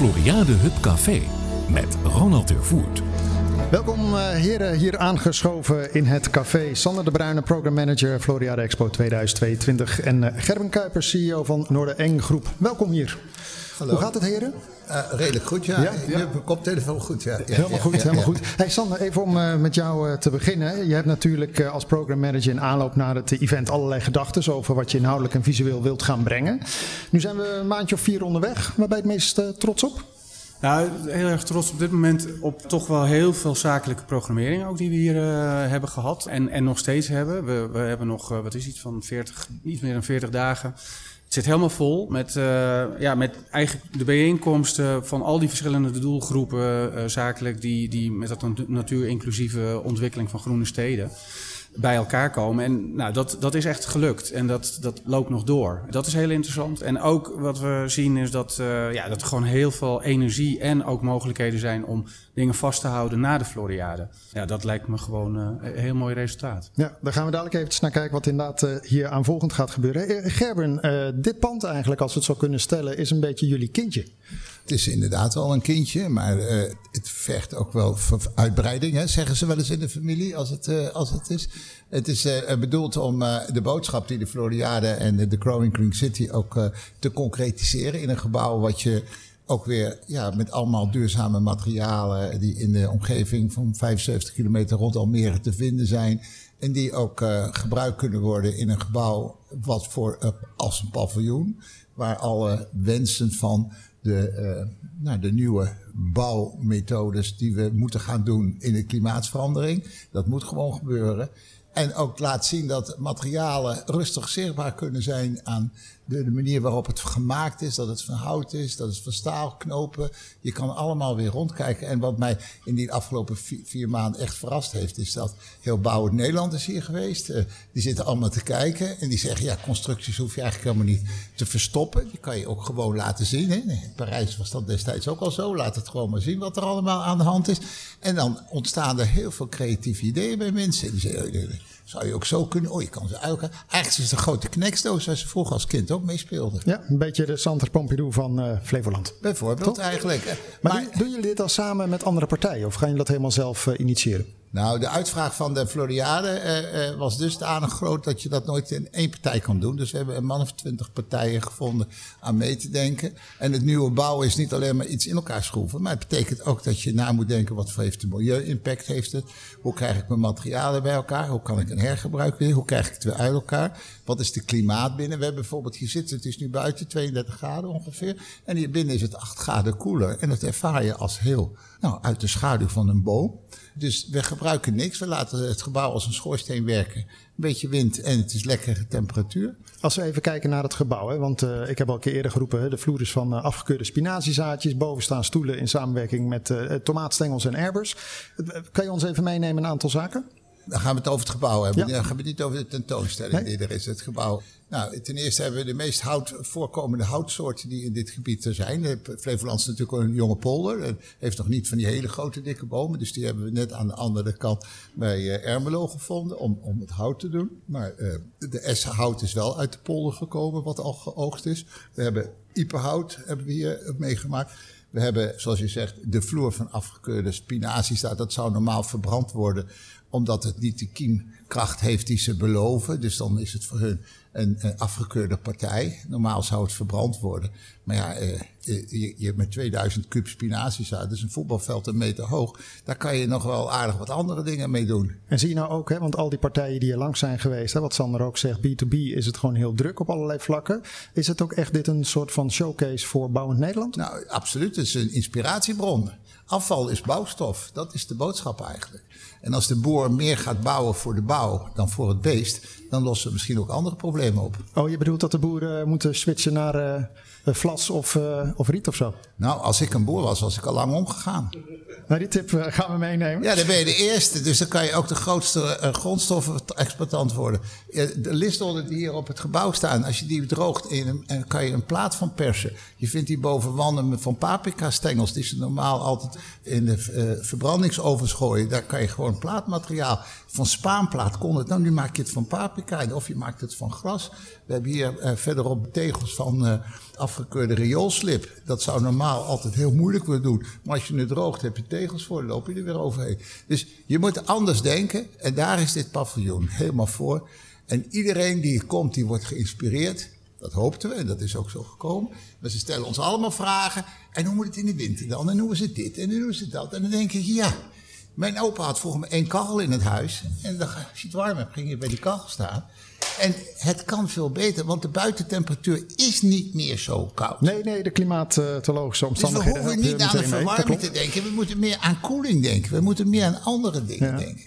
Floriade Hub Café met Ronald Tervoert. Welkom uh, heren hier aangeschoven in het café. Sander de Bruyne, Program Manager Floriade Expo 2022 en uh, Gerben Kuipers, CEO van Noordereng Groep. Welkom hier. Hallo. Hoe gaat het heren? Uh, redelijk goed, ja. Ja? Je hebt koptelefoon goed, ja. ja helemaal ja, goed, ja, helemaal ja. goed. Hey Sander, even om uh, met jou uh, te beginnen. Je hebt natuurlijk als program manager in aanloop naar het event allerlei gedachten over wat je inhoudelijk en visueel wilt gaan brengen. Nu zijn we een maandje of vier onderweg. Waar ben je het meest trots op? Nou, heel erg trots op dit moment op toch wel heel veel zakelijke programmering ook die we hier hebben gehad en, en nog steeds hebben. We, we hebben nog, wat is iets van 40, iets meer dan 40 dagen zit helemaal vol met, uh, ja, met eigenlijk de bijeenkomsten van al die verschillende doelgroepen uh, zakelijk die, die met dat natuurinclusieve ontwikkeling van groene steden bij elkaar komen. En nou, dat, dat is echt gelukt en dat, dat loopt nog door. Dat is heel interessant. En ook wat we zien is dat, uh, ja, dat er gewoon heel veel energie en ook mogelijkheden zijn om dingen vast te houden na de Floriade. Ja, dat lijkt me gewoon uh, een heel mooi resultaat. Ja, daar gaan we dadelijk eventjes naar kijken wat inderdaad uh, hier aan volgend gaat gebeuren. Gerben, dit pand eigenlijk, als we het zo kunnen stellen, is een beetje jullie kindje. Het is inderdaad wel een kindje, maar uh, het vergt ook wel uitbreiding, hè, zeggen ze wel eens in de familie als het, uh, als het is. Het is uh, bedoeld om de boodschap die de Floriade en de Growing Green City ook te concretiseren in een gebouw wat je ook weer ja, met allemaal duurzame materialen die in de omgeving van 75 kilometer rond Almere te vinden zijn. En die ook gebruikt kunnen worden in een gebouw wat voor als een paviljoen, waar alle wensen van de, uh, nou, de nieuwe bouwmethodes die we moeten gaan doen in de klimaatverandering. Dat moet gewoon gebeuren. En ook laat zien dat materialen rustig zichtbaar kunnen zijn aan de, manier waarop het gemaakt is. Dat het van hout is, dat het van staal, knopen. Je kan allemaal weer rondkijken. En wat mij in die afgelopen vier, maanden echt verrast heeft, is dat heel Bouwend Nederland is hier geweest. Uh, die zitten allemaal te kijken en die zeggen, ja, constructies hoef je eigenlijk helemaal niet te verstoppen. Die kan je ook gewoon laten zien. In Parijs was dat destijds ook al zo. Laat het gewoon maar zien wat er allemaal aan de hand is. En dan ontstaan er heel veel creatieve ideeën bij mensen. Die zeggen, zou je ook zo kunnen? Oh, je kan ze uiken. Eigenlijk is het een grote knekstoos waar ze vroeger als kind ook mee speelden. Ja, een beetje de Santer Pompidou van uh, Flevoland. Bijvoorbeeld Toch? eigenlijk. Maar, maar doen jullie dit dan samen met andere partijen of gaan jullie dat helemaal zelf uh, initiëren? Nou, de uitvraag van de Floriade uh, uh, was dusdanig groot dat je dat nooit in één partij kan doen. Dus we hebben een man of twintig partijen gevonden aan mee te denken. En het nieuwe bouwen is niet alleen maar iets in elkaar schroeven. Maar het betekent ook dat je na moet denken, wat voor heeft de milieu-impact heeft het? Hoe krijg ik mijn materialen bij elkaar? Hoe kan ik een hergebruik weer? Hoe krijg ik het weer uit elkaar? Wat is de klimaat binnen? We hebben bijvoorbeeld hier zitten, het is nu buiten 32 graden ongeveer. En hier binnen is het 8 graden koeler. En dat ervaar je als heel, nou, uit de schaduw van een boom. Dus we gebruiken niks. We laten het gebouw als een schoorsteen werken. Een beetje wind en het is lekkere temperatuur. Als we even kijken naar het gebouw, hè, want uh, ik heb al een keer eerder geroepen, de vloer is van uh, afgekeurde spinaziezaadjes. Boven staan stoelen in samenwerking met uh, tomaatstengels en erbers. kan je ons even meenemen een aantal zaken? Dan gaan we het over het gebouw hebben. Ja. Dan gaan we het niet over de tentoonstelling Nee. die er is, het gebouw. Nou, ten eerste hebben we de meest hout, voorkomende houtsoorten die in dit gebied er zijn. Eh, Flevoland is natuurlijk een jonge polder. En heeft nog niet van die hele grote dikke bomen. Dus die hebben we net aan de andere kant bij eh, Ermelo gevonden om, om het hout te doen. Maar eh, de essenhout is wel uit de polder gekomen, wat al geoogst is. We hebben iperhout hebben we hier eh, meegemaakt. We hebben, zoals je zegt, de vloer van afgekeurde spinazies. daar. Dat zou normaal verbrand worden, omdat het niet de kiemkracht heeft die ze beloven. Dus dan is het voor hun een, een afgekeurde partij. Normaal zou het verbrand worden. Maar ja, eh, je, je hebt met 2000 kub spinazies uit. Dus een voetbalveld een meter hoog. Daar kan je nog wel aardig wat andere dingen mee doen. En zie je nou ook, hè, want al die partijen die hier langs zijn geweest, hè, wat Sander ook zegt, B2B is het gewoon heel druk op allerlei vlakken. Is het ook echt dit een soort van showcase voor Bouwend Nederland? Nou, absoluut. Het is een inspiratiebron. Afval is bouwstof. Dat is de boodschap eigenlijk. En als de boer meer gaat bouwen voor de bouw dan voor het beest, dan lossen we misschien ook andere problemen op. Oh, je bedoelt dat de boeren moeten switchen naar uh, vlas of, uh, of riet of zo? Nou, als ik een boer was, was ik al lang omgegaan. Nou, die tip uh, gaan we meenemen. Ja, dan ben je de eerste. Dus dan kan je ook de grootste uh, grondstoffen-exploitant worden. De listolden die hier op het gebouw staan, als je die droogt, in, en kan je een plaat van persen. Je vindt die boven wanden van paprika-stengels, die ze normaal altijd in de uh, verbrandingsovens gooien. Daar kan je gewoon plaatmateriaal. Van spaanplaat kon het. Nou, nu maak je het van paprika of je maakt het van gras. We hebben hier uh, verderop tegels van uh, afgekeurde rioolslip. Dat zou normaal altijd heel moeilijk worden doen. Maar als je het droogt, heb je tegels voor, loop je er weer overheen. Dus je moet anders denken. En daar is dit paviljoen helemaal voor. En iedereen die komt, die wordt geïnspireerd. Dat hoopten we en dat is ook zo gekomen. Maar ze stellen ons allemaal vragen. En hoe moet het in de winter dan? En hoe is het dit? En hoe is het dat? En dan denk ik, ja. Mijn opa had volgens mij één kachel in het huis. En dan, als je het warm hebt, ging je bij die kachel staan. En het kan veel beter, want de buitentemperatuur is niet meer zo koud. Nee, nee, de klimatologische Dus we omstandigheden. hoeven niet aan de verwarming te denken. We moeten meer aan koeling denken. We moeten meer aan andere dingen Ja. denken.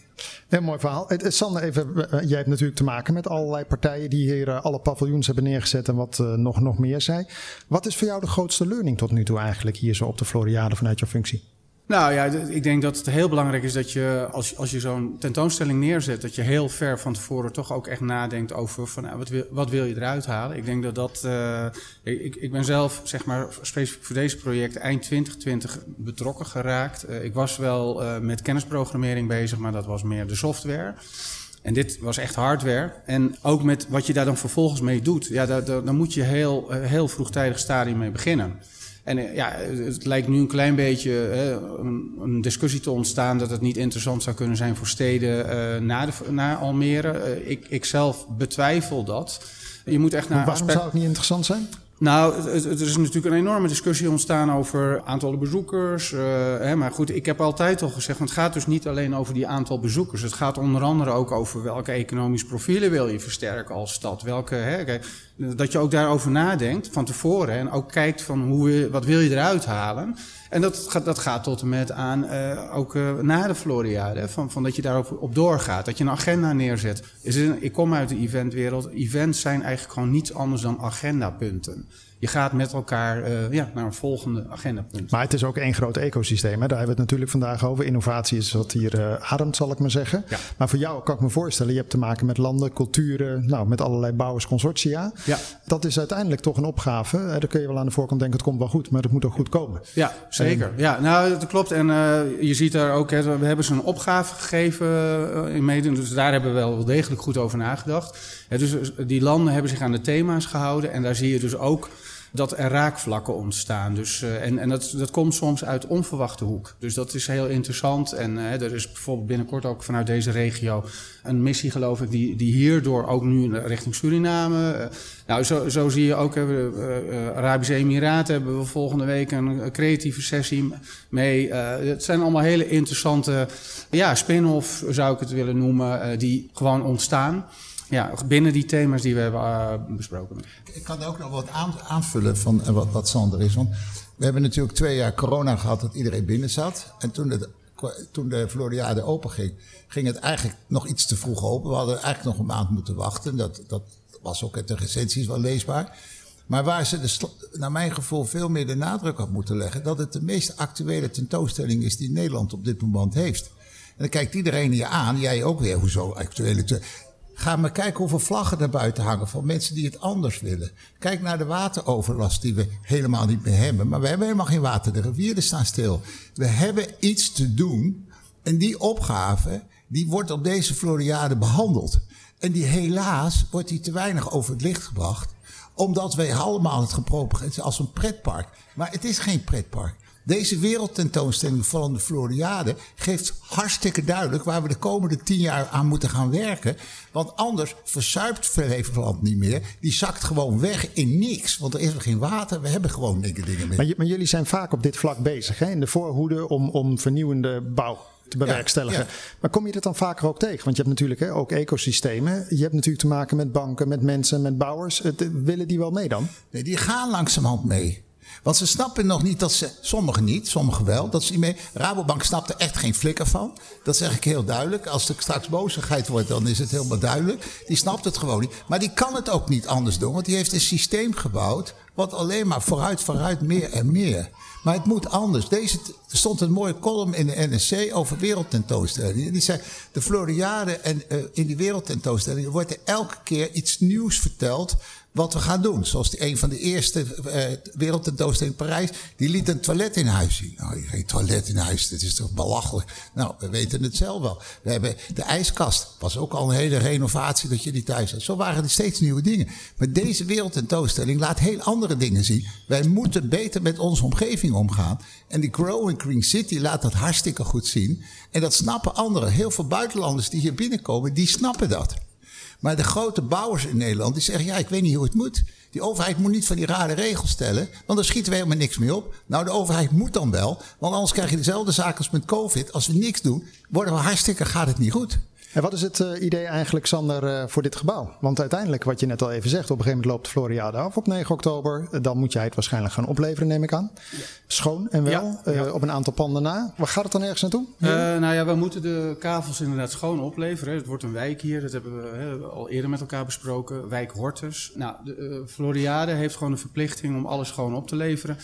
Een mooi verhaal. Het- het- Sander, even, eh, jij hebt natuurlijk te maken met allerlei partijen die hier eh, alle paviljoens hebben neergezet en wat eh, nog, nog meer zei. Wat is voor jou de grootste learning tot nu toe eigenlijk hier zo op de Floriade vanuit jouw functie? Nou ja, ik denk dat het heel belangrijk is dat je, als, als je zo'n tentoonstelling neerzet, dat je heel ver van tevoren toch ook echt nadenkt over van, nou, wat, wil, wat wil je eruit halen. Ik denk dat dat, eh, ik, ik ben zelf, zeg maar, specifiek voor deze project eind 2020 betrokken geraakt. Eh, ik was wel eh, met kennisprogrammering bezig, maar dat was meer de software. En dit was echt hardware. En ook met wat je daar dan vervolgens mee doet. Ja, daar, daar, daar moet je heel, heel vroegtijdig stadium mee beginnen. En eh, ja, het lijkt nu een klein beetje hè, een, een discussie te ontstaan dat het niet interessant zou kunnen zijn voor steden eh na, de, na Almere. Eh, ik, ik zelf betwijfel dat. Je moet echt naar Waarom aspect- zou het niet interessant zijn? Nou, er is natuurlijk een enorme discussie ontstaan over aantallen bezoekers. eh, hè, maar goed, ik heb altijd al gezegd, want het gaat dus niet alleen over die aantal bezoekers. Het gaat onder andere ook over welke economische profielen wil je versterken als stad. Welke, hè, dat je ook daarover nadenkt van tevoren en ook kijkt van hoe, wat wil je eruit halen. En dat gaat, dat gaat tot en met aan eh, ook eh, na de Floriade, van, van dat je daarop op doorgaat, dat je een agenda neerzet. Ik kom uit de eventwereld. Events zijn eigenlijk gewoon niets anders dan agendapunten. Je gaat met elkaar eh, ja, naar een volgende agendapunt. Maar het is ook één groot ecosysteem. Hè? Daar hebben we het natuurlijk vandaag over. Innovatie is wat hier ademt, zal ik maar zeggen. Ja. Maar voor jou kan ik me voorstellen, je hebt te maken met landen, culturen, nou, met allerlei bouwersconsortia. Ja. Dat is uiteindelijk toch een opgave. Hè? Dan kun je wel aan de voorkant denken, het komt wel goed, maar het moet ook goed komen. Ja, zeker. Ja, nou, dat klopt. En eh, je ziet daar ook, hè, we hebben ze een opgave gegeven in meedoen. Dus daar hebben we wel degelijk goed over nagedacht. Dus eh, die landen hebben zich aan de thema's gehouden. En daar zie je dus ook dat er raakvlakken ontstaan. Dus, eh, en en dat, dat komt soms uit onverwachte hoek. Dus dat is heel interessant. En eh, er is bijvoorbeeld binnenkort ook vanuit deze regio een missie, geloof ik, die, die hierdoor ook nu richting Suriname. eh, nou, zo, zo zie je ook, Arabische Emiraten hebben we volgende week een, creatieve sessie mee. Het zijn allemaal hele interessante ja, spin-off, zou ik het willen noemen, die gewoon ontstaan. Ja, binnen die thema's die we hebben eh, besproken. Ik kan ook nog wat aan- aanvullen van eh, wat, wat Sander is. Want we hebben natuurlijk twee jaar corona gehad dat iedereen binnen zat. En toen de, toen de Floriade open ging, ging het eigenlijk nog iets te vroeg open. We hadden eigenlijk nog een maand moeten wachten. Dat, dat was ook uit de recensies wel leesbaar. Maar waar ze, de, naar mijn gevoel, veel meer de nadruk op moeten leggen... dat het de meest actuele tentoonstelling is die Nederland op dit moment heeft. En dan kijkt iedereen je aan, jij ook weer, hoezo actuele... Ga maar kijken hoeveel vlaggen er buiten hangen van mensen die het anders willen. Kijk naar de wateroverlast die we helemaal niet meer hebben. Maar we hebben helemaal geen water. De rivieren staan stil. We hebben iets te doen. En die opgave, die wordt op deze Floriade behandeld. En die helaas wordt die te weinig over het licht gebracht. Omdat wij allemaal het gepropageerd als een pretpark. Maar het is geen pretpark. Deze wereldtentoonstelling van de Floriade geeft hartstikke duidelijk waar we de komende tien jaar aan moeten gaan werken. Want anders verzuipt Flevoland niet meer. Die zakt gewoon weg in niks. Want er is er geen water. We hebben gewoon dikke dingen meer. Maar, maar jullie zijn vaak op dit vlak bezig, hè? in de voorhoede om, om vernieuwende bouw te bewerkstelligen. ja. Maar kom je dat dan vaker ook tegen? Want je hebt natuurlijk hè, ook ecosystemen. Je hebt natuurlijk te maken met banken, met mensen, met bouwers. Het, willen die wel mee dan? Nee, die gaan langzamerhand mee. Want ze snappen nog niet dat ze, sommigen niet, sommigen wel, dat ze niet mee. Rabobank snapt er echt geen flikker van. Dat zeg ik heel duidelijk. Als er straks bozigheid wordt, dan is het helemaal duidelijk. Die snapt het gewoon niet. Maar die kan het ook niet anders doen, want die heeft een systeem gebouwd. Wat alleen maar vooruit, vooruit, meer en meer. Maar het moet anders. Deze, stond een mooie column in de NSC over wereldtentoonstellingen. Die zei, de Floriade en eh, in die wereldtentoonstellingen wordt er elke keer iets nieuws verteld wat we gaan doen. Zoals die, een van de eerste uh, wereldtentoonstellingen in Parijs, die liet een toilet in huis zien. Nou, geen toilet in huis, dat is toch belachelijk. Nou, we weten het zelf wel. We hebben de ijskast, was ook al een hele renovatie dat je die thuis had. Zo waren er steeds nieuwe dingen. Maar deze wereldtentoonstelling laat heel dingen zien. Wij moeten beter met onze omgeving omgaan. En die Growing Green City laat dat hartstikke goed zien. En dat snappen anderen. Heel veel buitenlanders die hier binnenkomen, die snappen dat. Maar de grote bouwers in Nederland die zeggen: ja, ik weet niet hoe het moet. Die overheid moet niet van die rare regels stellen, want dan schieten we helemaal niks meer op. Nou, de overheid moet dan wel, want anders krijg je dezelfde zaken als met COVID. Als we niks doen, worden we hartstikke, gaat het niet goed. En wat is het uh, idee eigenlijk, Sander, uh, voor dit gebouw? Want uiteindelijk, wat je net al even zegt, op een gegeven moment loopt de Floriade af op 9 oktober. Dan moet jij het waarschijnlijk gaan opleveren, neem ik aan. Ja. Schoon en wel, ja, ja. Op een aantal panden na. Waar gaat het dan ergens naartoe? nou ja, we moeten de kavels inderdaad schoon opleveren. Het wordt een wijk hier, dat hebben we hè, al eerder met elkaar besproken. Wijk Hortus. Nou, de Floriade heeft gewoon een verplichting om alles schoon op te leveren.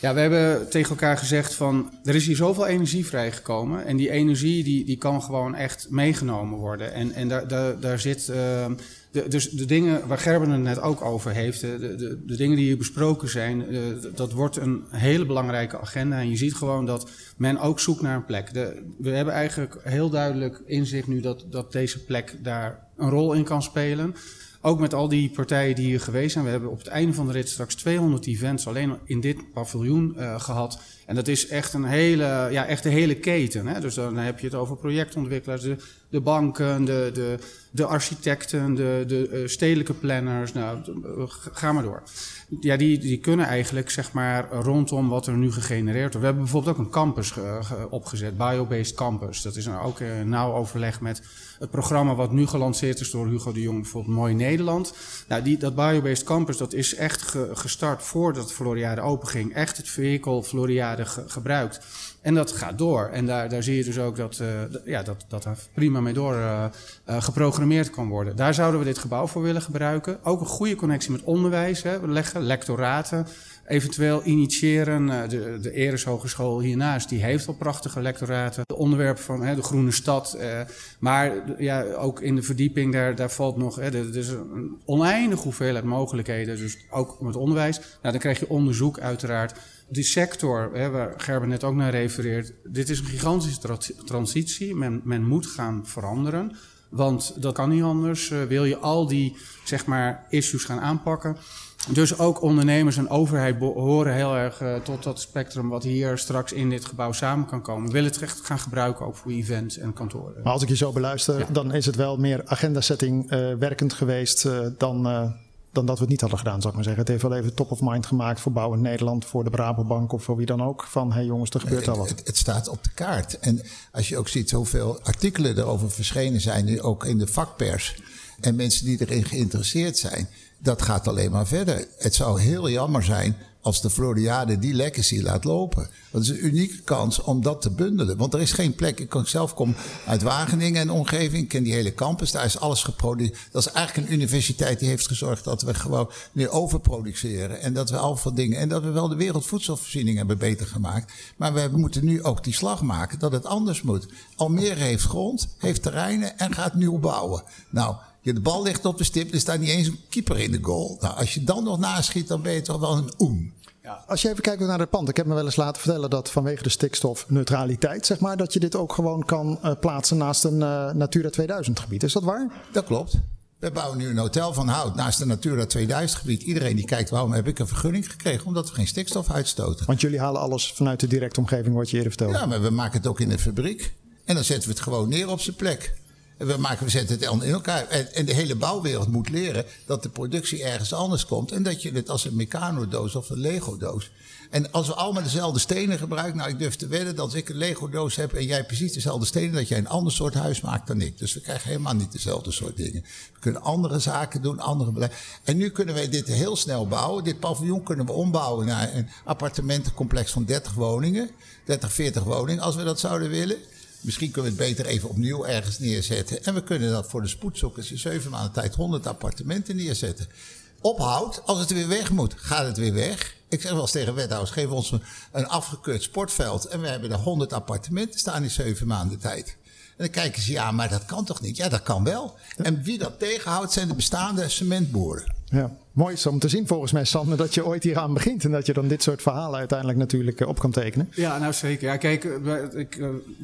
Ja, we hebben tegen elkaar gezegd van er is hier zoveel energie vrijgekomen. En die energie die, die kan gewoon echt meegenomen worden. En, en daar, daar, daar zit. Uh, de, dus de dingen waar Gerben het net ook over heeft, de, de, de dingen die hier besproken zijn, uh, dat wordt een hele belangrijke agenda. En je ziet gewoon dat men ook zoekt naar een plek. We hebben eigenlijk heel duidelijk inzicht nu dat, dat deze plek daar een rol in kan spelen. Ook met al die partijen die hier geweest zijn. We hebben op het einde van de rit straks 200 events alleen in dit paviljoen uh, gehad. En dat is echt een hele, ja, echt een hele keten. Hè? Dus dan heb je het over projectontwikkelaars, de, de banken, de, de, de architecten, de, de uh, stedelijke planners. Nou, ga maar door. Ja, die, die kunnen eigenlijk zeg maar rondom wat er nu gegenereerd wordt. We hebben bijvoorbeeld ook een campus ge, ge, opgezet, Biobased Campus. Dat is nou ook nauw overleg met het programma wat nu gelanceerd is door Hugo de Jong, bijvoorbeeld Mooi Nederland. Nou, die, dat Biobased Campus, dat is echt ge, gestart voordat Floriade open ging. Echt het vehikel Floriade ge, gebruikt. En dat gaat door. En daar, daar zie je dus ook dat, uh, ja, dat, dat prima mee door uh, uh, geprogrammeerd kan worden. Daar zouden we dit gebouw voor willen gebruiken. Ook een goede connectie met onderwijs hè, leggen, lectoraten. Eventueel initiëren. De, de Eres Hogeschool hiernaast, die heeft al prachtige lectoraten. De onderwerpen van hè, de groene stad. maar ja, ook in de verdieping, daar, daar valt nog... Hè, er is een oneindige hoeveelheid mogelijkheden. Dus ook met onderwijs. Nou, dan krijg je onderzoek uiteraard die sector, hè, waar Gerben net ook naar refereert, dit is een gigantische tra transitie. Men, men moet gaan veranderen. Want dat kan niet anders. Uh, wil je al die zeg maar, issues gaan aanpakken. Dus ook ondernemers en overheid behoren heel erg uh, tot dat spectrum wat hier straks in dit gebouw samen kan komen. We willen het echt gaan gebruiken ook voor events en kantoren. Maar als ik je zo beluister, ja. dan is het wel meer agenda-setting uh, werkend geweest uh, dan dan dat we het niet hadden gedaan, zou ik maar zeggen. Het heeft wel even top of mind gemaakt voor Bouwend Nederland, voor de Brabobank of voor wie dan ook. Van hé hey jongens, er gebeurt al wat. Het, het, staat op de kaart. En als je ook ziet hoeveel artikelen erover verschenen zijn, nu ook in de vakpers. En mensen die erin geïnteresseerd zijn, dat gaat alleen maar verder. Het zou heel jammer zijn als de Floriade die legacy laat lopen. Dat is een unieke kans om dat te bundelen. Want er is geen plek. Ik zelf kom uit Wageningen en omgeving. Ik ken die hele campus. Daar is alles geproduceerd. Dat is eigenlijk een universiteit die heeft gezorgd dat we gewoon meer overproduceren. En dat we al veel dingen. En dat we wel de wereldvoedselvoorziening hebben beter gemaakt. Maar we moeten nu ook die slag maken dat het anders moet. Almere heeft grond, heeft terreinen en gaat nieuw bouwen. Nou. De bal ligt op de stip, er staat niet eens een keeper in de goal. Nou, als je dan nog naschiet, dan ben je toch wel een oem. Ja. Als je even kijkt naar het pand. Ik heb me wel eens laten vertellen dat vanwege de stikstofneutraliteit, zeg maar, dat je dit ook gewoon kan uh, plaatsen naast een uh, Natura 2000 gebied. Is dat waar? Dat klopt. We bouwen nu een hotel van hout naast een Natura 2000 gebied. Iedereen die kijkt, waarom heb ik een vergunning gekregen? Omdat we geen stikstof uitstoten. Want jullie halen alles vanuit de directe omgeving, wat je eerder vertelde. Ja, maar we maken het ook in de fabriek. En dan zetten we het gewoon neer op zijn plek. We, maken, we zetten het in elkaar. En, en, de hele bouwwereld moet leren dat de productie ergens anders komt. En dat je het als een Meccano-doos of een Lego-doos. En als we allemaal dezelfde stenen gebruiken. Nou, ik durf te wedden dat als ik een Lego-doos heb en jij precies dezelfde stenen. dat jij een ander soort huis maakt dan ik. Dus we krijgen helemaal niet dezelfde soort dingen. We kunnen andere zaken doen, andere beleid. En nu kunnen wij dit heel snel bouwen. Dit paviljoen kunnen we ombouwen naar een appartementencomplex van 30 woningen. 30, 40 woningen, als we dat zouden willen. Misschien kunnen we het beter even opnieuw ergens neerzetten. En we kunnen dat voor de spoedzoekers in zeven maanden tijd 100 appartementen neerzetten. Ophoud, als het weer weg moet, gaat het weer weg. Ik zeg wel eens tegen wethouders, geef ons een, een afgekeurd sportveld. En we hebben er 100 appartementen staan in zeven maanden tijd. En dan kijken ze, ja, maar dat kan toch niet? Ja, dat kan wel. En wie dat tegenhoudt, zijn de bestaande cementboeren. Ja, mooi is om te zien volgens mij, Sander, dat je ooit hier aan begint. En dat je dan dit soort verhalen uiteindelijk natuurlijk op kan tekenen. Ja, nou zeker. Ja, kijk, bij, ik,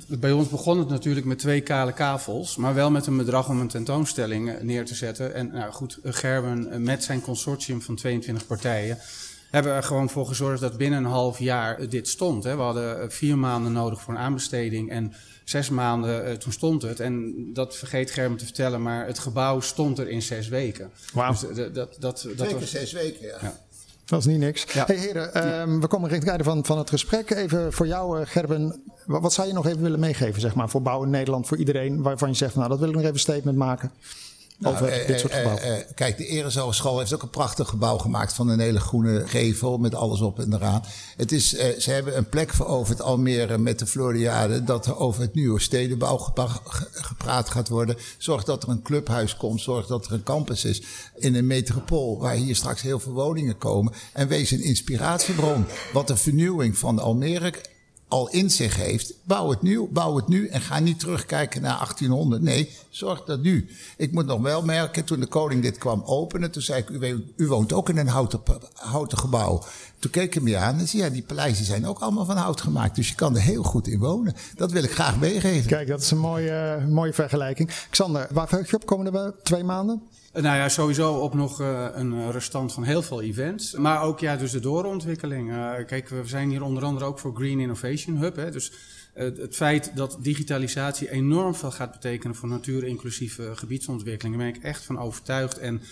bij ons begon het natuurlijk met twee kale kavels. Maar wel met een bedrag om een tentoonstelling neer te zetten. En nou goed, Gerben met zijn consortium van 22 partijen hebben er gewoon voor gezorgd dat binnen een half jaar dit stond. Hè. We hadden vier maanden nodig voor een aanbesteding en zes maanden uh, toen stond het. En dat vergeet Gerben te vertellen, maar het gebouw stond er in zes weken. Wauw. Dus dat, dat, dat, dat was... zes weken, ja. ja. Dat is niet niks. Ja. Hey heren, um, we komen richting het einde van, van het gesprek. Even voor jou, uh, Gerben. Wat, wat, zou je nog even willen meegeven, zeg maar, voor Bouwen Nederland, voor iedereen, waarvan je zegt, nou, dat wil ik nog even een statement maken? Nou, over eh, dit soort gebouwen. Eh, eh, kijk, de Erezooschool heeft ook een prachtig gebouw gemaakt van een hele groene gevel met alles op en eraan. Het is, ze hebben een plek veroverd, Almere, met de Floriade, dat er over het nieuwe stedenbouw gepraat gaat worden. Zorg dat er een clubhuis komt, zorg dat er een campus is in een metropool waar hier straks heel veel woningen komen. En wees een inspiratiebron. Wat de vernieuwing van Almere al in zich heeft, bouw het nu, bouw het nu en ga niet terugkijken naar 1800. Nee, zorg dat nu. Ik moet nog wel merken, toen de koning dit kwam openen, toen zei ik, u, u woont ook in een houten, houten gebouw. Toen keek ik me aan en zei, ja, die paleizen zijn ook allemaal van hout gemaakt. Dus je kan er heel goed in wonen. Dat wil ik graag meegeven. Kijk, dat is een mooie, mooie vergelijking. Xander, waar verheug je op komende twee maanden? Nou ja, sowieso op nog uh, een restant van heel veel events. Maar ook ja, dus de doorontwikkeling. Uh, kijk, we zijn hier onder andere ook voor Green Innovation Hub. Hè, dus uh, het feit dat digitalisatie enorm veel gaat betekenen voor natuur-inclusieve gebiedsontwikkeling. Daar ben ik echt van overtuigd. En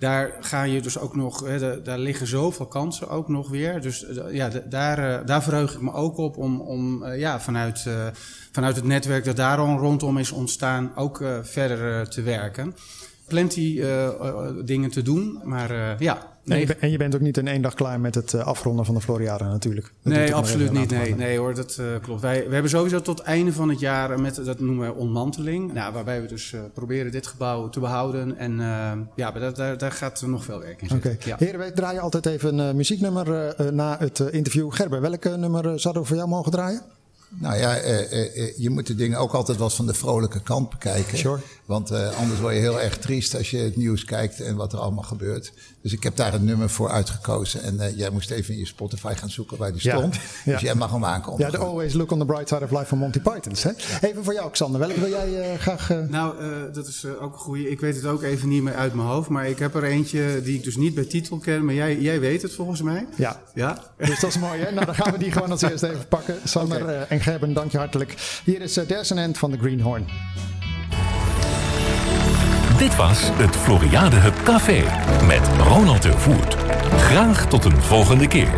daar ga je dus ook nog, hè, daar liggen zoveel kansen ook nog weer. Dus ja, daar, daar verheug ik me ook op om, om ja, vanuit, vanuit het netwerk dat daar rondom is ontstaan ook verder te werken plenty dingen te doen. Maar ja. Nee. En je, bent ook niet in één dag klaar met het afronden van de Floriade natuurlijk. Dat nee, absoluut niet. Nee, nee hoor, dat klopt. Wij, we hebben sowieso tot einde van het jaar met, dat noemen we ontmanteling. Nou, waarbij we dus proberen dit gebouw te behouden. En ja, daar, daar, daar gaat nog veel werk in zitten. Okay. Ja. Heren, wij draaien altijd even een muzieknummer na het interview. Gerber, welk nummer zouden we voor jou mogen draaien? Nou ja, eh, je moet de dingen ook altijd wat van de vrolijke kant bekijken. Sure. Want anders word je heel erg triest als je het nieuws kijkt en wat er allemaal gebeurt. Dus ik heb daar een nummer voor uitgekozen. En uh, jij moest even in je Spotify gaan zoeken waar die stond. Ja, Dus jij mag hem aankomen. Ja, de Always Look on the Bright Side of Life van Monty Python's. Hè? Even voor jou, Xander. Welke wil jij uh, graag... Uh... Nou, dat is ook een goede. Ik weet het ook even niet meer uit mijn hoofd. Maar ik heb er eentje die ik dus niet bij titel ken. Maar jij, jij weet het volgens mij. Ja. ja. Dus dat is mooi, hè? Nou, dan gaan we die gewoon als eerste even pakken. Sander okay. en Gerben, dank je hartelijk. Hier is There's an End van de Greenhorn. Dit was het Floriade Hub Café met Ronald de Voert. Graag tot een volgende keer.